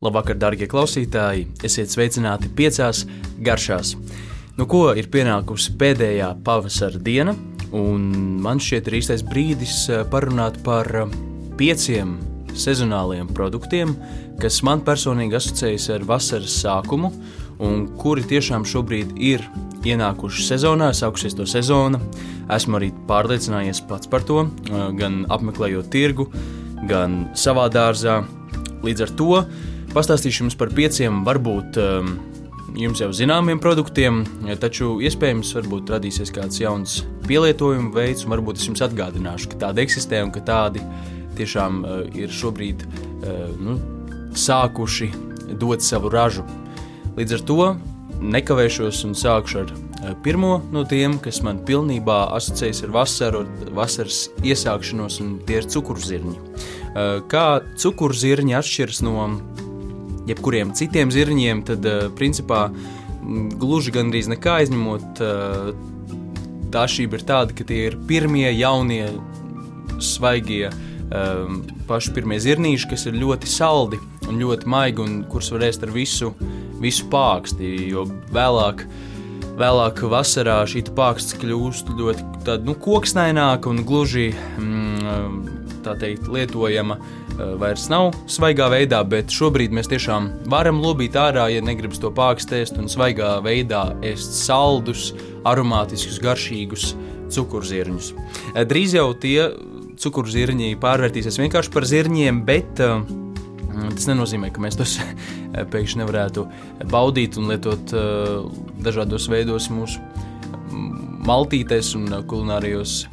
Labvakar, darbie klausītāji! Esiet sveicināti piecās garšās. Nu, ko ir pienākusi pēdējā pavasara diena, un man šķiet, ir īstais brīdis eh, parunāt par eh, pieciem sezonāliem produktiem, kas man personīgi asociējas ar vasaras sākumu, un kuri tiešām šobrīd ir ienākuši sezonā, sākusies to sezona. Esmu arī pārliecinājies pats par to, eh, gan apmeklējot tirgu, gan savā dārzā. Līdz ar to Pastāstīšu jums par pieciem, varbūt um, jums jau zināmiem produktiem, taču iespējams varbūt radīsies kāds jauns pielietojuma veids, un varbūt es jums atgādināšu, ka tādi eksistē un ka tādi tiešām uh, ir šobrīd uh, nu, sākuši dot savu ražu. Līdz ar to nekavēšos un sākšu ar uh, pirmo no tiem, kas man pilnībā asociējas ar vasaru, vasaras iesākšanos, un tie ir cukurzirņi. Kā cukurzirņi atšķiras no jebkuriem citiem zirņiem, tad uh, principā gluži gandrīz nekā aizņemot. Uh, tā šība ir tāda, ka tie ir pirmie jaunie, svaigie, um, paši pirmie zirnīši, kas ir ļoti saldi un ļoti maigi un kurus var ēst ar visu, visu pāksti. Jo vēlāk, vēlāk vasarā šī pāksts kļūst ļoti nu, koksnaināka un gluži mm, teikt, lietojama eh, vairs nav svaigā veidā, bet šobrīd mēs tiešām varam lobīt ārā, ja negribam to pākstēst un svaigā veidā ēst saldus, aromātiskus, garšīgus cukurzirņus. Eh, drīz jau tie cukurzirņi pārvērtīsies vienkārši par zirņiem, bet uh, Tas nenozīmē, ka mēs tos pēkšņi nevarētu baudīt un lietot uh, dažādos veidos mūsu mm, maltītēs un kulinārijos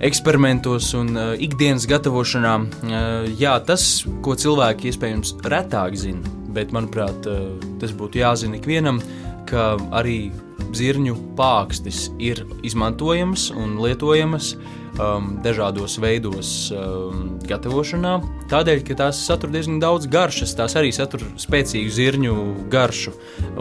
eksperimentos un uh, ikdienas gatavošanā. Uh, jā, tas, ko cilvēki iespējams retāk zina, bet manuprāt, uh, tas būtu jāzina ikvienam, ka arī zirņu pākstis ir izmantojams un lietojams um, dažādos veidos um, gatavošanā. Tādēļ, ka tās satur diezgan daudz garšas, tās arī satur spēcīgu zirņu garšu.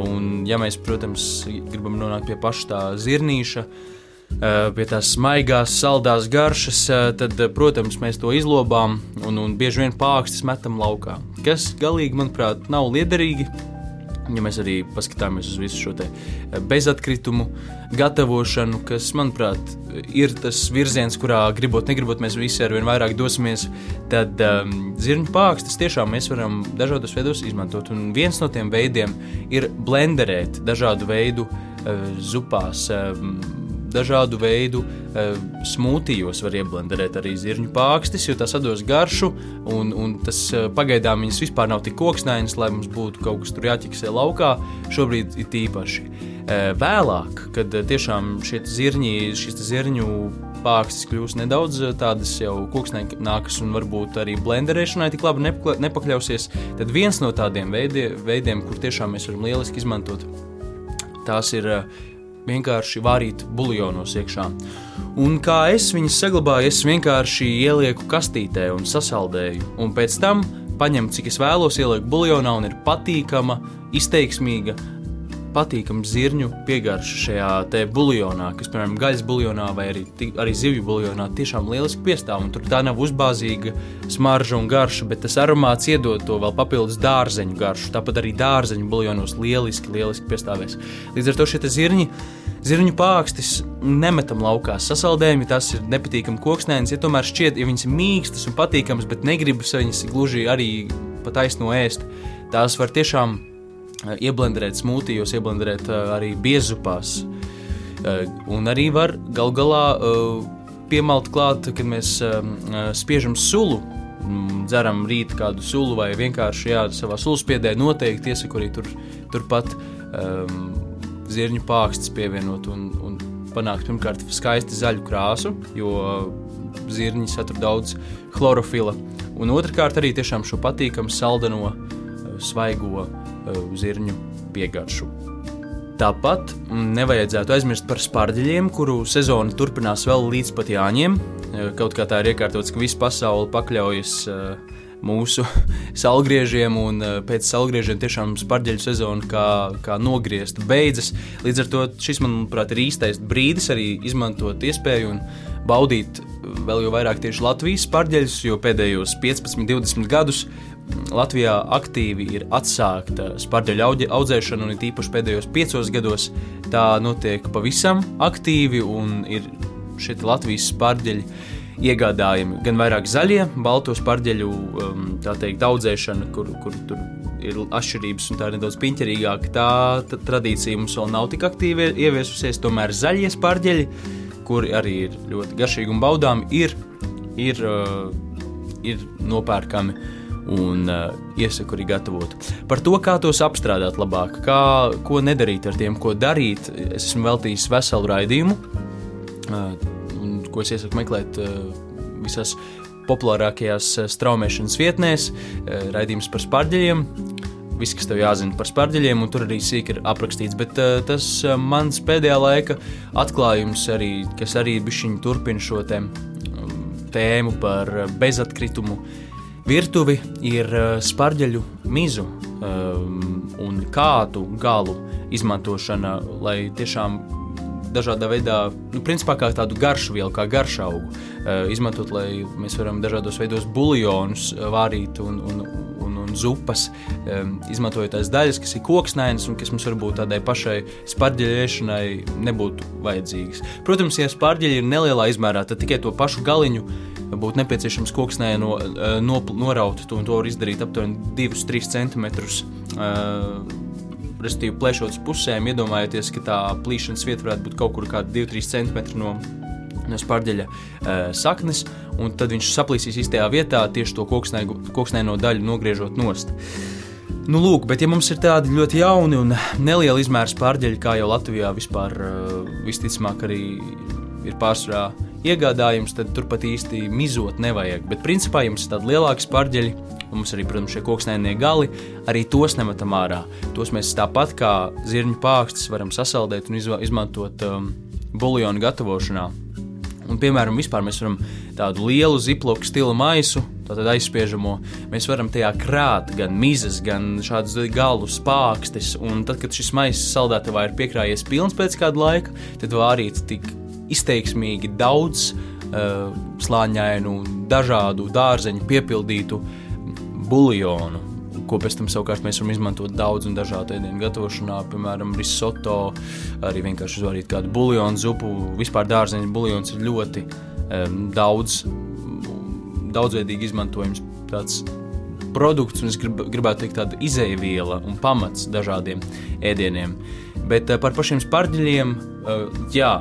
Un, ja mēs, protams, gribam nonākt pie paša tā zirnīša, uh, pie tās maigās, saldās garšas, eh, tad, eh, protams, mēs to izlobām un, un bieži vien pākstis metam laukā. Kas galīgi, manuprāt, nav liederīgi. Ja mēs arī paskatāmies uz visu šo bezatkritumu gatavošanu, kas, manuprāt, ir tas virziens, kurā gribot, negribot, mēs visi ar vien vairāk dosimies, tad um, zirņu pākstus tiešām mēs varam dažādos veidos izmantot. Un viens no tiem veidiem ir blenderēt dažādu veidu uh, zupās. Um, dažādu veidu e, smūtijos var ieblenderēt arī zirņu pākstis, jo tas dos garšu, un, un tas e, pagaidām viņas vispār nav tik koksnainas, lai mums būtu kaut kas tur jāķiksē laukā. Šobrīd ir tīpaši. E, vēlāk, kad tiešām šie zirņi, šis zirņu pākstis kļūs nedaudz tādas jau koksnākas un varbūt arī blenderēšanai tik labi nepakļausies, tad viens no tādiem veidiem, veidiem kur tiešām mēs varam lieliski izmantot, tās ir vienkārši vārīt buljonos iekšā. Un kā es viņus saglabāju, es vienkārši ielieku kastītē un sasaldēju, un pēc tam paņemu, cik es vēlos, ielieku buljonā un ir patīkama, izteiksmīga, patīkama zirņu piegarša šajā buljonā, kas, piemēram, gaļas buljonā vai arī, arī zivju buljonā, tiešām lieliski piestāv. Tur tā nav uzbāzīga smarža un garša, bet tas aromāts iedod to vēl papildus dārzeņu garšu. Tāpat arī dārzeņu buljonos lieliski, lieliski piestāvēs. Līdz ar to šie zirņi. Zirņu pākstis nemetam laukā. Sasaldējumi tas ir nepatīkami koksnēns. Ja tomēr šķiet, ja viņas ir mīkstas un patīkamas, bet negribas viņas gluži arī pa taisno ēst, tās var tiešām Eh, ieblenderēt smūtijos, ieblenderēt eh, arī biezupās. Eh, un arī var gal galā piemalt klāt, kad mēs spiežam sulu, mm, dzeram rīt kādu sulu vai vienkārši jā, savā sulspiedē noteikti iesaku arī tur, turpat um, zirņu pākstus pievienot un, un panākt pirmkārt skaisti zaļu krāsu, jo zirņi satur daudz chlorofila, un otrkārt arī tiešām šo patīkamu saldeno svaigo uh, zirņu piegaršu. Tāpat nevajadzētu aizmirst par spārģeļiem, kuru sezona turpinās vēl līdz pat Jāņiem. Uh, kaut kā tā ir iekārtots, ka visa pasaule pakļaujas uh, mūsu salgriežiem, un pēc salgriežiem tiešām spārģeļu sezona kā, kā nogriezta beidzas. Līdz ar to šis, manuprāt, ir īstais brīdis arī izmantot iespēju un baudīt vēl jau vairāk tieši Latvijas spārģeļus, jo pēdējos 15, 20 gadus Latvijā aktīvi ir atsākta spārģeļu audzēšana, un īpaši pēdējos piecos gados tā notiek pavisam aktīvi, un ir šie Latvijas spārģeļi iegādājami gan vairāk zaļie, balto spārģeļu um, teikt, audzēšana, kur, kur tur ir atšķirības un tā ir nedaudz piņķerīgāka. Tā, tā tradīcija mums vēl nav tik aktīvi ieviesusies, tomēr zaļie spārģeļi, kuri arī ir ļoti garšīgi un baudāmi, ir, ir, uh, ir nopērkami un uh, iesaku arī gatavot. Par to, kā tos apstrādāt labāk, kā, ko nedarīt ar tiem, ko darīt, es esmu veltījis veselu raidījumu, uh, ko es iesaku meklēt uh, visās populārākajās uh, straumēšanas vietnēs, uh, raidījums par spārģeļiem. Viss, kas tev jāzina par spārģeļiem, un tur arī sīk ir aprakstīts. Bet tas mans pēdējā laika atklājums, arī, kas arī bišķiņi turpina šo um, tēmu par bezatkritumu Virtuvi ir eh, spārģeļu mizu un kādu galu izmantošana, lai tiešām dažādā veidā, nu, principā kā tādu garšu vielu, kā garšaugu, uh, izmantot, lai mēs varam dažādos veidos buljonus vārīt un, un, un, un zupas, um, izmantojot tās daļas, kas ir koksnainas un kas mums varbūt tādai pašai spārģeļiešanai nebūtu vajadzīgas. Protams, ja spārģeļi ir nelielā izmērā, tad tikai to pašu galiņu būtu nepieciešams koksnē no, eh, no, noraut, to, un to var izdarīt aptuveni 2-3 cm. Uh, Respektīvi, plēšot uz pusēm, iedomājieties, ka tā plīšanas vieta varētu būt kaut kur kāda 2-3 cm no, no spārģeļa uh, saknes, un tad viņš saplīsīs īstajā vietā, tieši to koksnēno daļu nogriežot nost. Nu, lūk, bet, ja mums ir tādi ļoti jauni un nelieli izmēri spārģeļi, kā jau Latvijā vispār uh, visticamāk arī ir pārsvarā iegādājums, tad turpat īsti mizot nevajag. Bet, principā, jums ir tādi lielāki spārģeļi, un mums arī, protams, šie koksnēnie gali, arī tos nemetam ārā. Tos mēs tāpat kā zirņu pākstus varam sasaldēt un izmantot um, buļbuļsāļu gatavošanā. Un, piemēram, mēs varam tādu lielu ziploku stila maisu, tātad aizspiežamo, mēs varam tajā krāt gan mizas, gan šādus galus, pākstis. Un tad, kad šis maisis saldētavā ir piekrājies pilns pēc kāda laika, tad vārīt tik izteiksmīgi daudz uh, slāņainu, dažādu dārzeņu piepildītu buļļonu. Ko pēc tam savukārt mēs varam izmantot daudz un dažādu ēdienu gatavošanā, piemēram, risoto, arī vienkārši uzvarīt kādu buļļonu zupu. Vispār dārzeņu buļļons ir ļoti um, daudz, daudzveidīgi izmantojams tāds produkts, un es grib, gribētu teikt, tāda izēviela un pamats dažādiem ēdieniem. Bet uh, par pašiem spārģeļiem, uh, jā,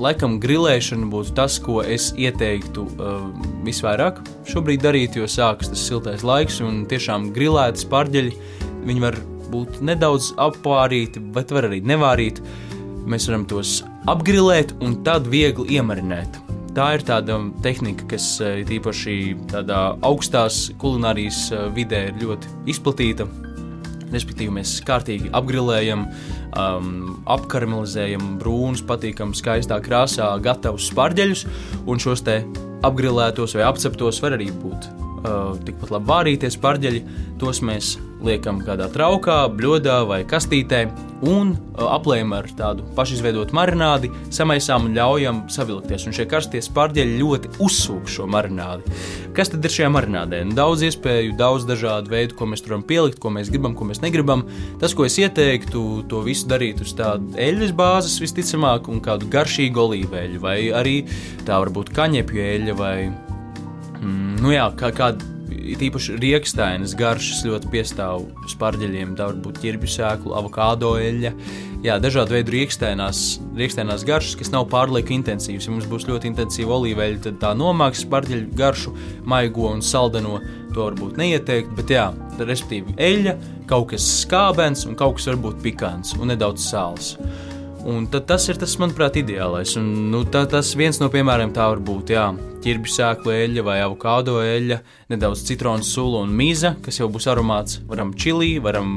Laikam grilēšana būtu tas, ko es ieteiktu uh, visvairāk šobrīd darīt, jo sākas tas siltais laiks un tiešām grilēti spārģeļi. Viņi var būt nedaudz apvārīti, bet var arī nevārīt. Mēs varam tos apgrilēt un tad viegli iemarinēt. Tā ir tāda tehnika, kas uh, īpaši tādā augstās kulinārijas uh, vidē ir ļoti izplatīta. Respektīvi, mēs kārtīgi apgrilējam, um, apkaramelizējam brūnus, patīkam, skaistā krāsā, gatavus spārģeļus, un šos te apgrilētos vai apceptos var arī būt tikpat labi vārīties pārģeļi. Tos mēs liekam kādā traukā, bļodā vai kastītē un uh, aplējam ar tādu pašizveidotu marinādi, samaisām un ļaujam savilkties. Un šie karstie pārģeļi ļoti uzsūk šo marinādi. Kas tad ir šajā marinādē? Nu, daudz iespēju, daudz dažādu veidu, ko mēs varam pielikt, ko mēs gribam, ko mēs negribam. Tas, ko es ieteiktu, to visu darīt uz tādas eļļas bāzes visticamāk, un kādu garšīgu olīveļu, vai arī tā varbūt kaņepju eļļa vai Mm, nu jā, kā, kāda īpaši rīkstainas garšas ļoti piestāv spārģeļiem. Tā var būt ķirbju sēklu, avokado eļļa. Jā, dažādu veidu rīkstainās, garšas, kas nav pārlieku intensīvas. Ja mums būs ļoti intensīva olīveļa, tad tā nomāks spārģeļu garšu, maigo un saldeno. To varbūt neieteikt, bet jā, respektīvi, eļļa, kaut kas skābens un kaut kas varbūt pikants un nedaudz sāls. Un tas ir tas, manuprāt, ideālais. Un, nu, tā, tas viens no piemēriem tā var būt. Jā, ķirbju sēklu eļļa vai avokado eļļa, nedaudz citronu sula un mīza, kas jau būs aromāts. Varam čili, varam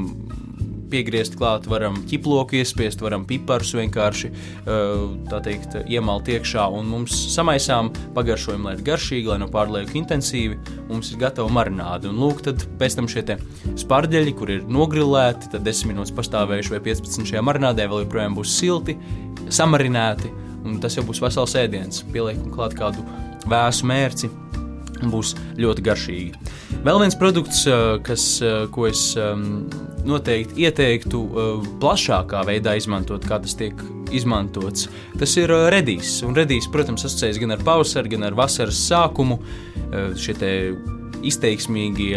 piegriezt klāt, varam ķiploku iespiest, varam piparus vienkārši tā teikt, iemalt iekšā un mums samaisām pagaršojumu, lai ir garšīgi, lai nav pārlieku intensīvi. Mums ir gatava marināde. Un lūk, tad pēc tam šie spārģeļi, kur ir nogrilēti, tad 10 minūtes pastāvējuši vai 15 šajā marinādē, vēl joprojām būs silti, samarināti. Un tas jau būs vesels ēdiens. Pieliekam klāt kādu vēsu mērci būs ļoti garšīgi. Vēl viens produkts, kas, ko es noteikti ieteiktu plašākā veidā izmantot, kā tas tiek izmantots, tas ir redīs. Un redīs, protams, asociējas gan ar pavasaru, gan ar vasaras sākumu. Šie izteiksmīgie,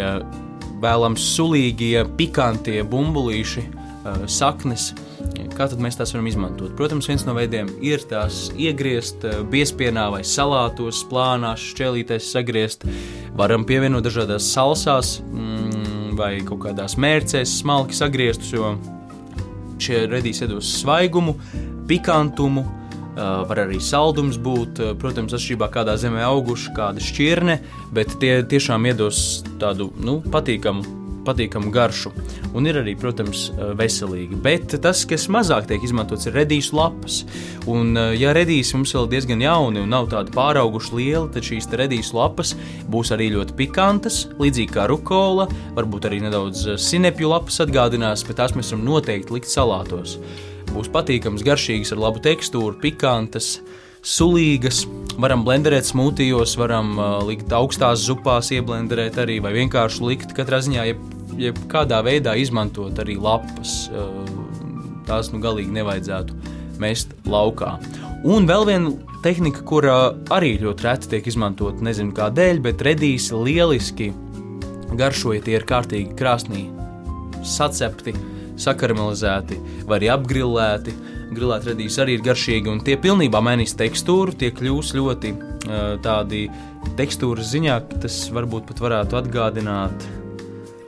vēlams sulīgie, pikantie bumbulīši, saknes kā mēs tās varam izmantot. Protams, viens no veidiem ir tās iegriezt eh, biespienā vai salātos, plānās, šķēlītēs, sagriezt. Varam pievienot dažādās salsās mm, vai kaut kādās mērcēs, smalki sagrieztus, jo šie redīs iedos svaigumu, pikantumu. Uh, var arī saldums būt, uh, protams, atšķirībā kādā zemē auguša, kāda šķirne, bet tie tiešām iedos tādu nu, patīkamu patīkamu garšu. Un ir arī, protams, eh, veselīgi. Bet tas, kas mazāk tiek izmantots, ir redīšu lapas. Un, eh, ja redīs mums vēl diezgan jauni un nav tādi pārauguši lieli, tad šīs redīšu lapas būs arī ļoti pikantas, līdzīgi kā rukola, varbūt arī nedaudz eh, sinepju lapas atgādinās, bet tās mēs varam noteikti likt salātos. Būs patīkams, garšīgas, ar labu tekstūru, pikantas sulīgas. Varam blenderēt smūtijos, varam uh, likt augstās zupās, ieblenderēt arī, vai vienkārši likt katrā ziņā, jeb, jeb kādā veidā izmantot arī lapas. Uh, tās nu galīgi nevajadzētu mest laukā. Un vēl viena tehnika, kurā arī ļoti reti tiek izmantot, nezinu kādēļ, bet redīsi lieliski garšoja, tie ir kārtīgi krāsnī sacepti, sakaramelizēti vai arī apgrillēti. Grilēti radīs arī ir garšīgi, un tie pilnībā mainīs tekstūru, tie kļūs ļoti tādi tekstūras ziņā, tas varbūt pat varētu atgādināt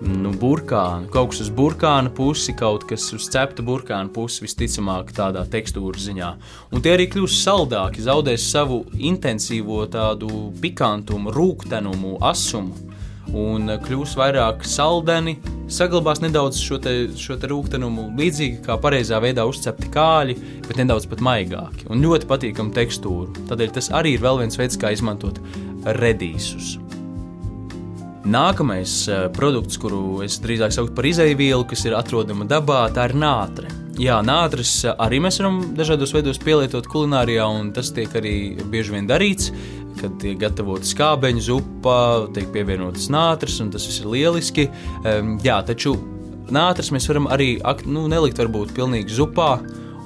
nu, burkānu, kaut kas uz burkāna pusi, kaut kas uz cepta burkāna pusi, visticamāk, tādā tekstūras ziņā. Un tie arī kļūs saldāki, zaudēs savu intensīvo tādu pikantumu, rūktenumu, asumu un kļūs vairāk saldeni, saglabās nedaudz šo, te, šo te rūktenumu, līdzīgi kā pareizā veidā uzcepti kāļi, bet nedaudz pat maigāki un ļoti patīkamu tekstūru. Tādēļ tas arī ir vēl viens veids, kā izmantot redīsus. Nākamais uh, produkts, kuru es drīzāk sauktu par izēvielu, kas ir atrodama dabā, tā ir nātre. Jā, nātris arī mēs varam dažādos veidos pielietot kulinārijā, un tas tiek arī bieži vien darīts kad tiek gatavota skābeņu zupa, tiek pievienotas nātris, un tas viss ir lieliski. Um, jā, taču nātris mēs varam arī nu, nelikt varbūt pilnīgi zupā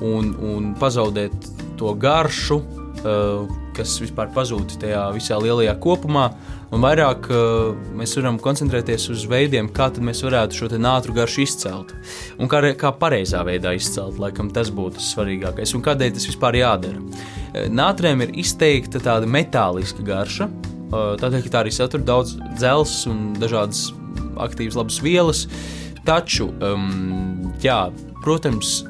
un, un pazaudēt to garšu, uh, kas vispār pazūd tajā visā lielajā kopumā. Un vairāk uh, mēs varam koncentrēties uz veidiem, kā mēs varētu šo nātru garšu izcelt. Un kā, kā pareizā veidā izcelt, laikam tas būtu svarīgākais. Un kādēļ tas vispār jādara? Nātrēm ir izteikta tāda metāliska garša, tādēļ, ka tā arī satur daudz dzelzs un dažādas aktīvas, labas vielas. Taču, um, jā, protams,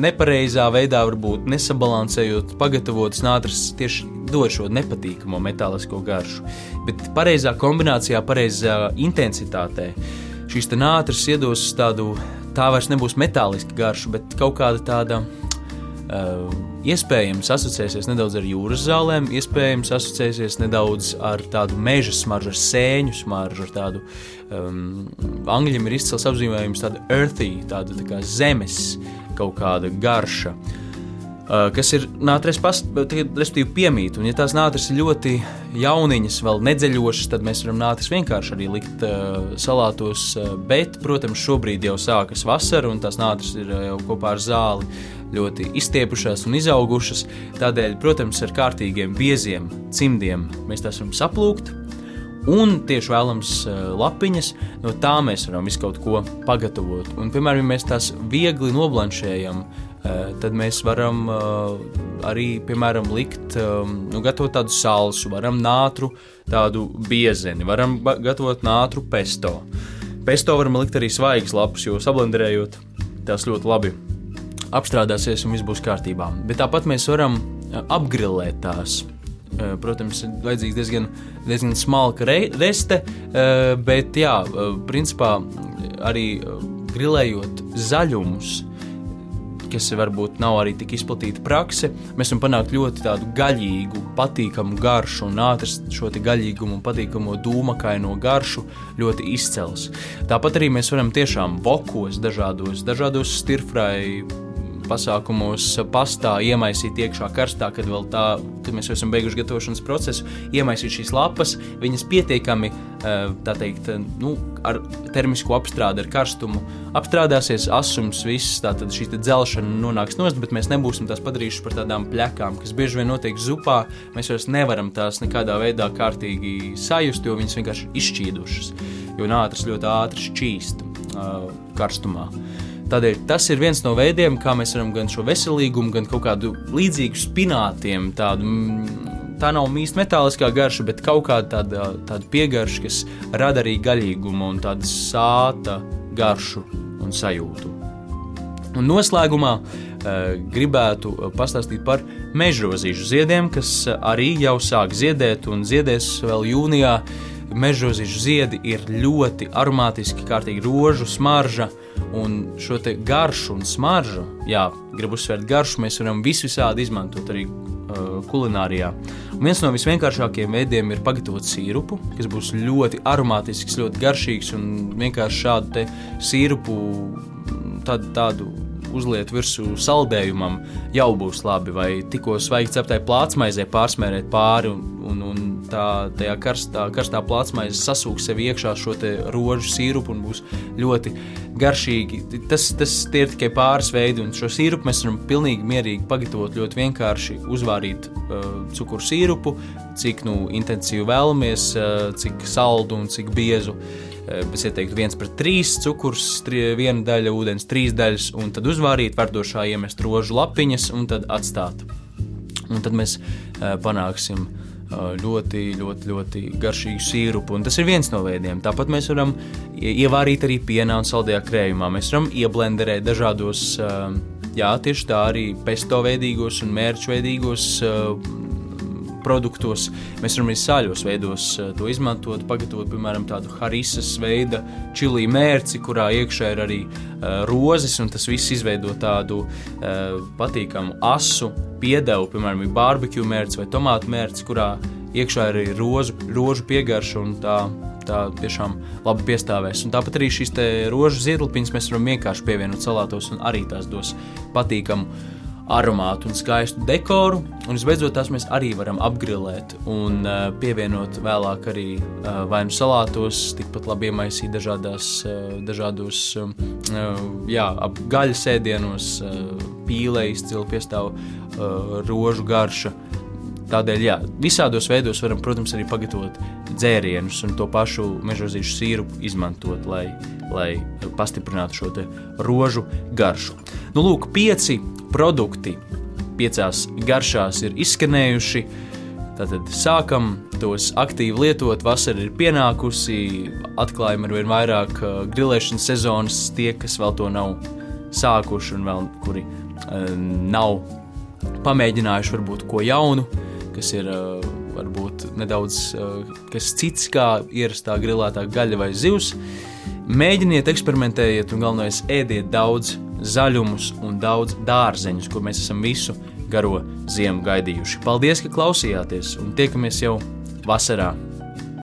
nepareizā veidā, varbūt nesabalansējot, pagatavotas nātris tieši dod šo nepatīkamo metālisko garšu. Bet pareizā kombinācijā, pareizā intensitātē šīs nātris iedos tādu, tā vairs nebūs metāliska garša, bet kaut kāda tāda Uh, iespējams, asociēsies nedaudz ar jūras zālēm, iespējams, asociēsies nedaudz ar tādu meža smaržu, ar sēņu smaržu, ar tādu um, angļiem ir izcils apzīmējums, tāda earthy, tāda tā kā zemes kaut kāda garša. Uh, kas ir nātris, respektīvi, piemīt. Un, ja tās nātris ir ļoti jauniņas, vēl nedzeļošas, tad mēs varam nātris vienkārši arī likt uh, salātos. Uh, bet, protams, šobrīd jau sākas vasara, un tās nātris ir uh, jau kopā ar zāli ļoti izstiepušās un izaugušas. Tādēļ, protams, ar kārtīgiem bieziem cimdiem mēs tās varam saplūkt. Un tieši vēlams lapiņas, no tā mēs varam visu kaut ko pagatavot. Un, piemēram, ja mēs tās viegli noblanšējam, tad mēs varam arī, piemēram, likt, nu, gatavot tādu salsu, varam nātru, tādu biezeni, varam gatavot nātru pesto. Pesto varam likt arī svaigas lapas, jo sablenderējot tās ļoti labi apstrādāsies un viss būs kārtībā. Bet tāpat mēs varam apgrilēt tās. Protams, ir vajadzīgs diezgan, diezgan smalka re, reste, bet jā, principā arī grilējot zaļumus, kas varbūt nav arī tik izplatīta prakse, mēs varam panākt ļoti tādu gaļīgu, patīkamu garšu un ātras šo gaļīgumu un patīkamo dūmakaino garšu ļoti izcels. Tāpat arī mēs varam tiešām vokos dažādos, dažādos stirfrai pasākumos pastā iemaisīt iekšā karstā, kad vēl tā, kad mēs jau esam beiguši gatavošanas procesu, iemaisīt šīs lapas, viņas pietiekami, tā teikt, nu, ar termisku apstrādi, ar karstumu apstrādāsies, asums, viss, tātad šī dzelšana nonāks nost, bet mēs nebūsim tās padarījuši par tādām pļakām, kas bieži vien notiek zupā, mēs vairs nevaram tās nekādā veidā kārtīgi sajust, jo viņas vienkārši izšķīdušas, jo nātris ļoti ātri šķīst uh, karstumā. Tādēļ tas ir viens no veidiem, kā mēs varam gan šo veselīgumu, gan kaut kādu līdzīgu spinātiem, tādu, mm, tā nav īsti metāliskā garša, bet kaut kāda tāda, tāda piegarša, kas rada arī gaļīgumu un tādu sāta garšu un sajūtu. Un noslēgumā uh, gribētu pastāstīt par mežrozīšu ziediem, kas arī jau sāk ziedēt un ziedēs vēl jūnijā. Uh, mežozīšu ziedi ir ļoti aromātiski, kārtīgi rožu smarža. Un šo garšu un smaržu, jā, gribu uzsvērt garšu, mēs varam visvisādi izmantot arī uh, kulinārijā. Un viens no visvienkāršākajiem veidiem ir pagatavot sīrupu, kas būs ļoti aromātisks, ļoti garšīgs un vienkārši šādu sīrupu tādu, tādu uzliet virsū saldējumam, jau būs labi. Vai tikko svaigi ceptai plātsmaizē pārsmērēt pāri un, un, un tā, tajā karstā, karstā plātsmaize sasūks sev iekšā šo rožu sīrupu un būs ļoti garšīgi. Tas, tas ir tikai pāris veidi, un šo sīrupu mēs varam pilnīgi mierīgi pagatavot ļoti vienkārši. Uzvārīt uh, cukuru sīrupu, cik nu, intensīvi vēlamies, uh, cik saldu un cik biezu. Uh, es ieteiktu, viens pret trīs cukurs, tri, viena daļa ūdens, trīs daļas, un tad uzvārīt, verdošā iemest rožu lapiņas un tad atstāt. Un tad mēs uh, panāksim uh, ļoti, ļoti, ļoti garšīgu sīrupu. Un tas ir viens no veidiem. Tāpat mēs varam ievārīt arī pienā un saldajā krējumā. Mēs varam ieblenderēt dažādos, jā, tieši tā arī pesto veidīgos un mērķu veidīgos produktos. Mēs varam arī sāļos veidos to izmantot, pagatavot, piemēram, tādu harisas veida čili mērci, kurā iekšā ir arī uh, rozes, un tas viss izveido tādu uh, patīkamu asu piedevu, piemēram, barbecue mērķis vai tomātu mērķis, kurā iekšā ir arī rožu, rožu piegarša un tā. Tā tiešām labi piestāvēs. Un tāpat arī šīs rožu ziedlapiņas mēs varam vienkārši pievienot salātos, un arī tās dos patīkamu aromātu un skaistu dekoru. Un visbeidzot, tās mēs arī varam apgrilēt un uh, pievienot vēlāk arī uh, vai nu salātos, tikpat labi iemaisīt dažādās, uh, dažādos uh, jā, gaļas ēdienos, uh, pīlē izcili piestāv uh, rožu garša. Tādēļ, jā, visādos veidos varam, protams, arī pagatavot dzērienus un to pašu mežozīšu sīrupu izmantot, lai, lai pastiprinātu šo rožu garšu. Nu, lūk, pieci produkti piecās garšās ir izskanējuši. Tātad sākam tos aktīvi lietot, vasara ir pienākusi, atklājam ar vien vairāk uh, grilēšanas sezonas, tie, kas vēl to nav sākuši un vēl kuri uh, nav pamēģinājuši varbūt ko jaunu, kas ir uh, varbūt nedaudz uh, kas cits kā ierastā grilētā gaļa vai zivs. Mēģiniet, eksperimentējiet un galvenais ēdiet daudz zaļumus un daudz dārzeņus, kur mēs esam visu garo ziemu gaidījuši. Paldies, ka klausījāties un tiekamies jau vasarā!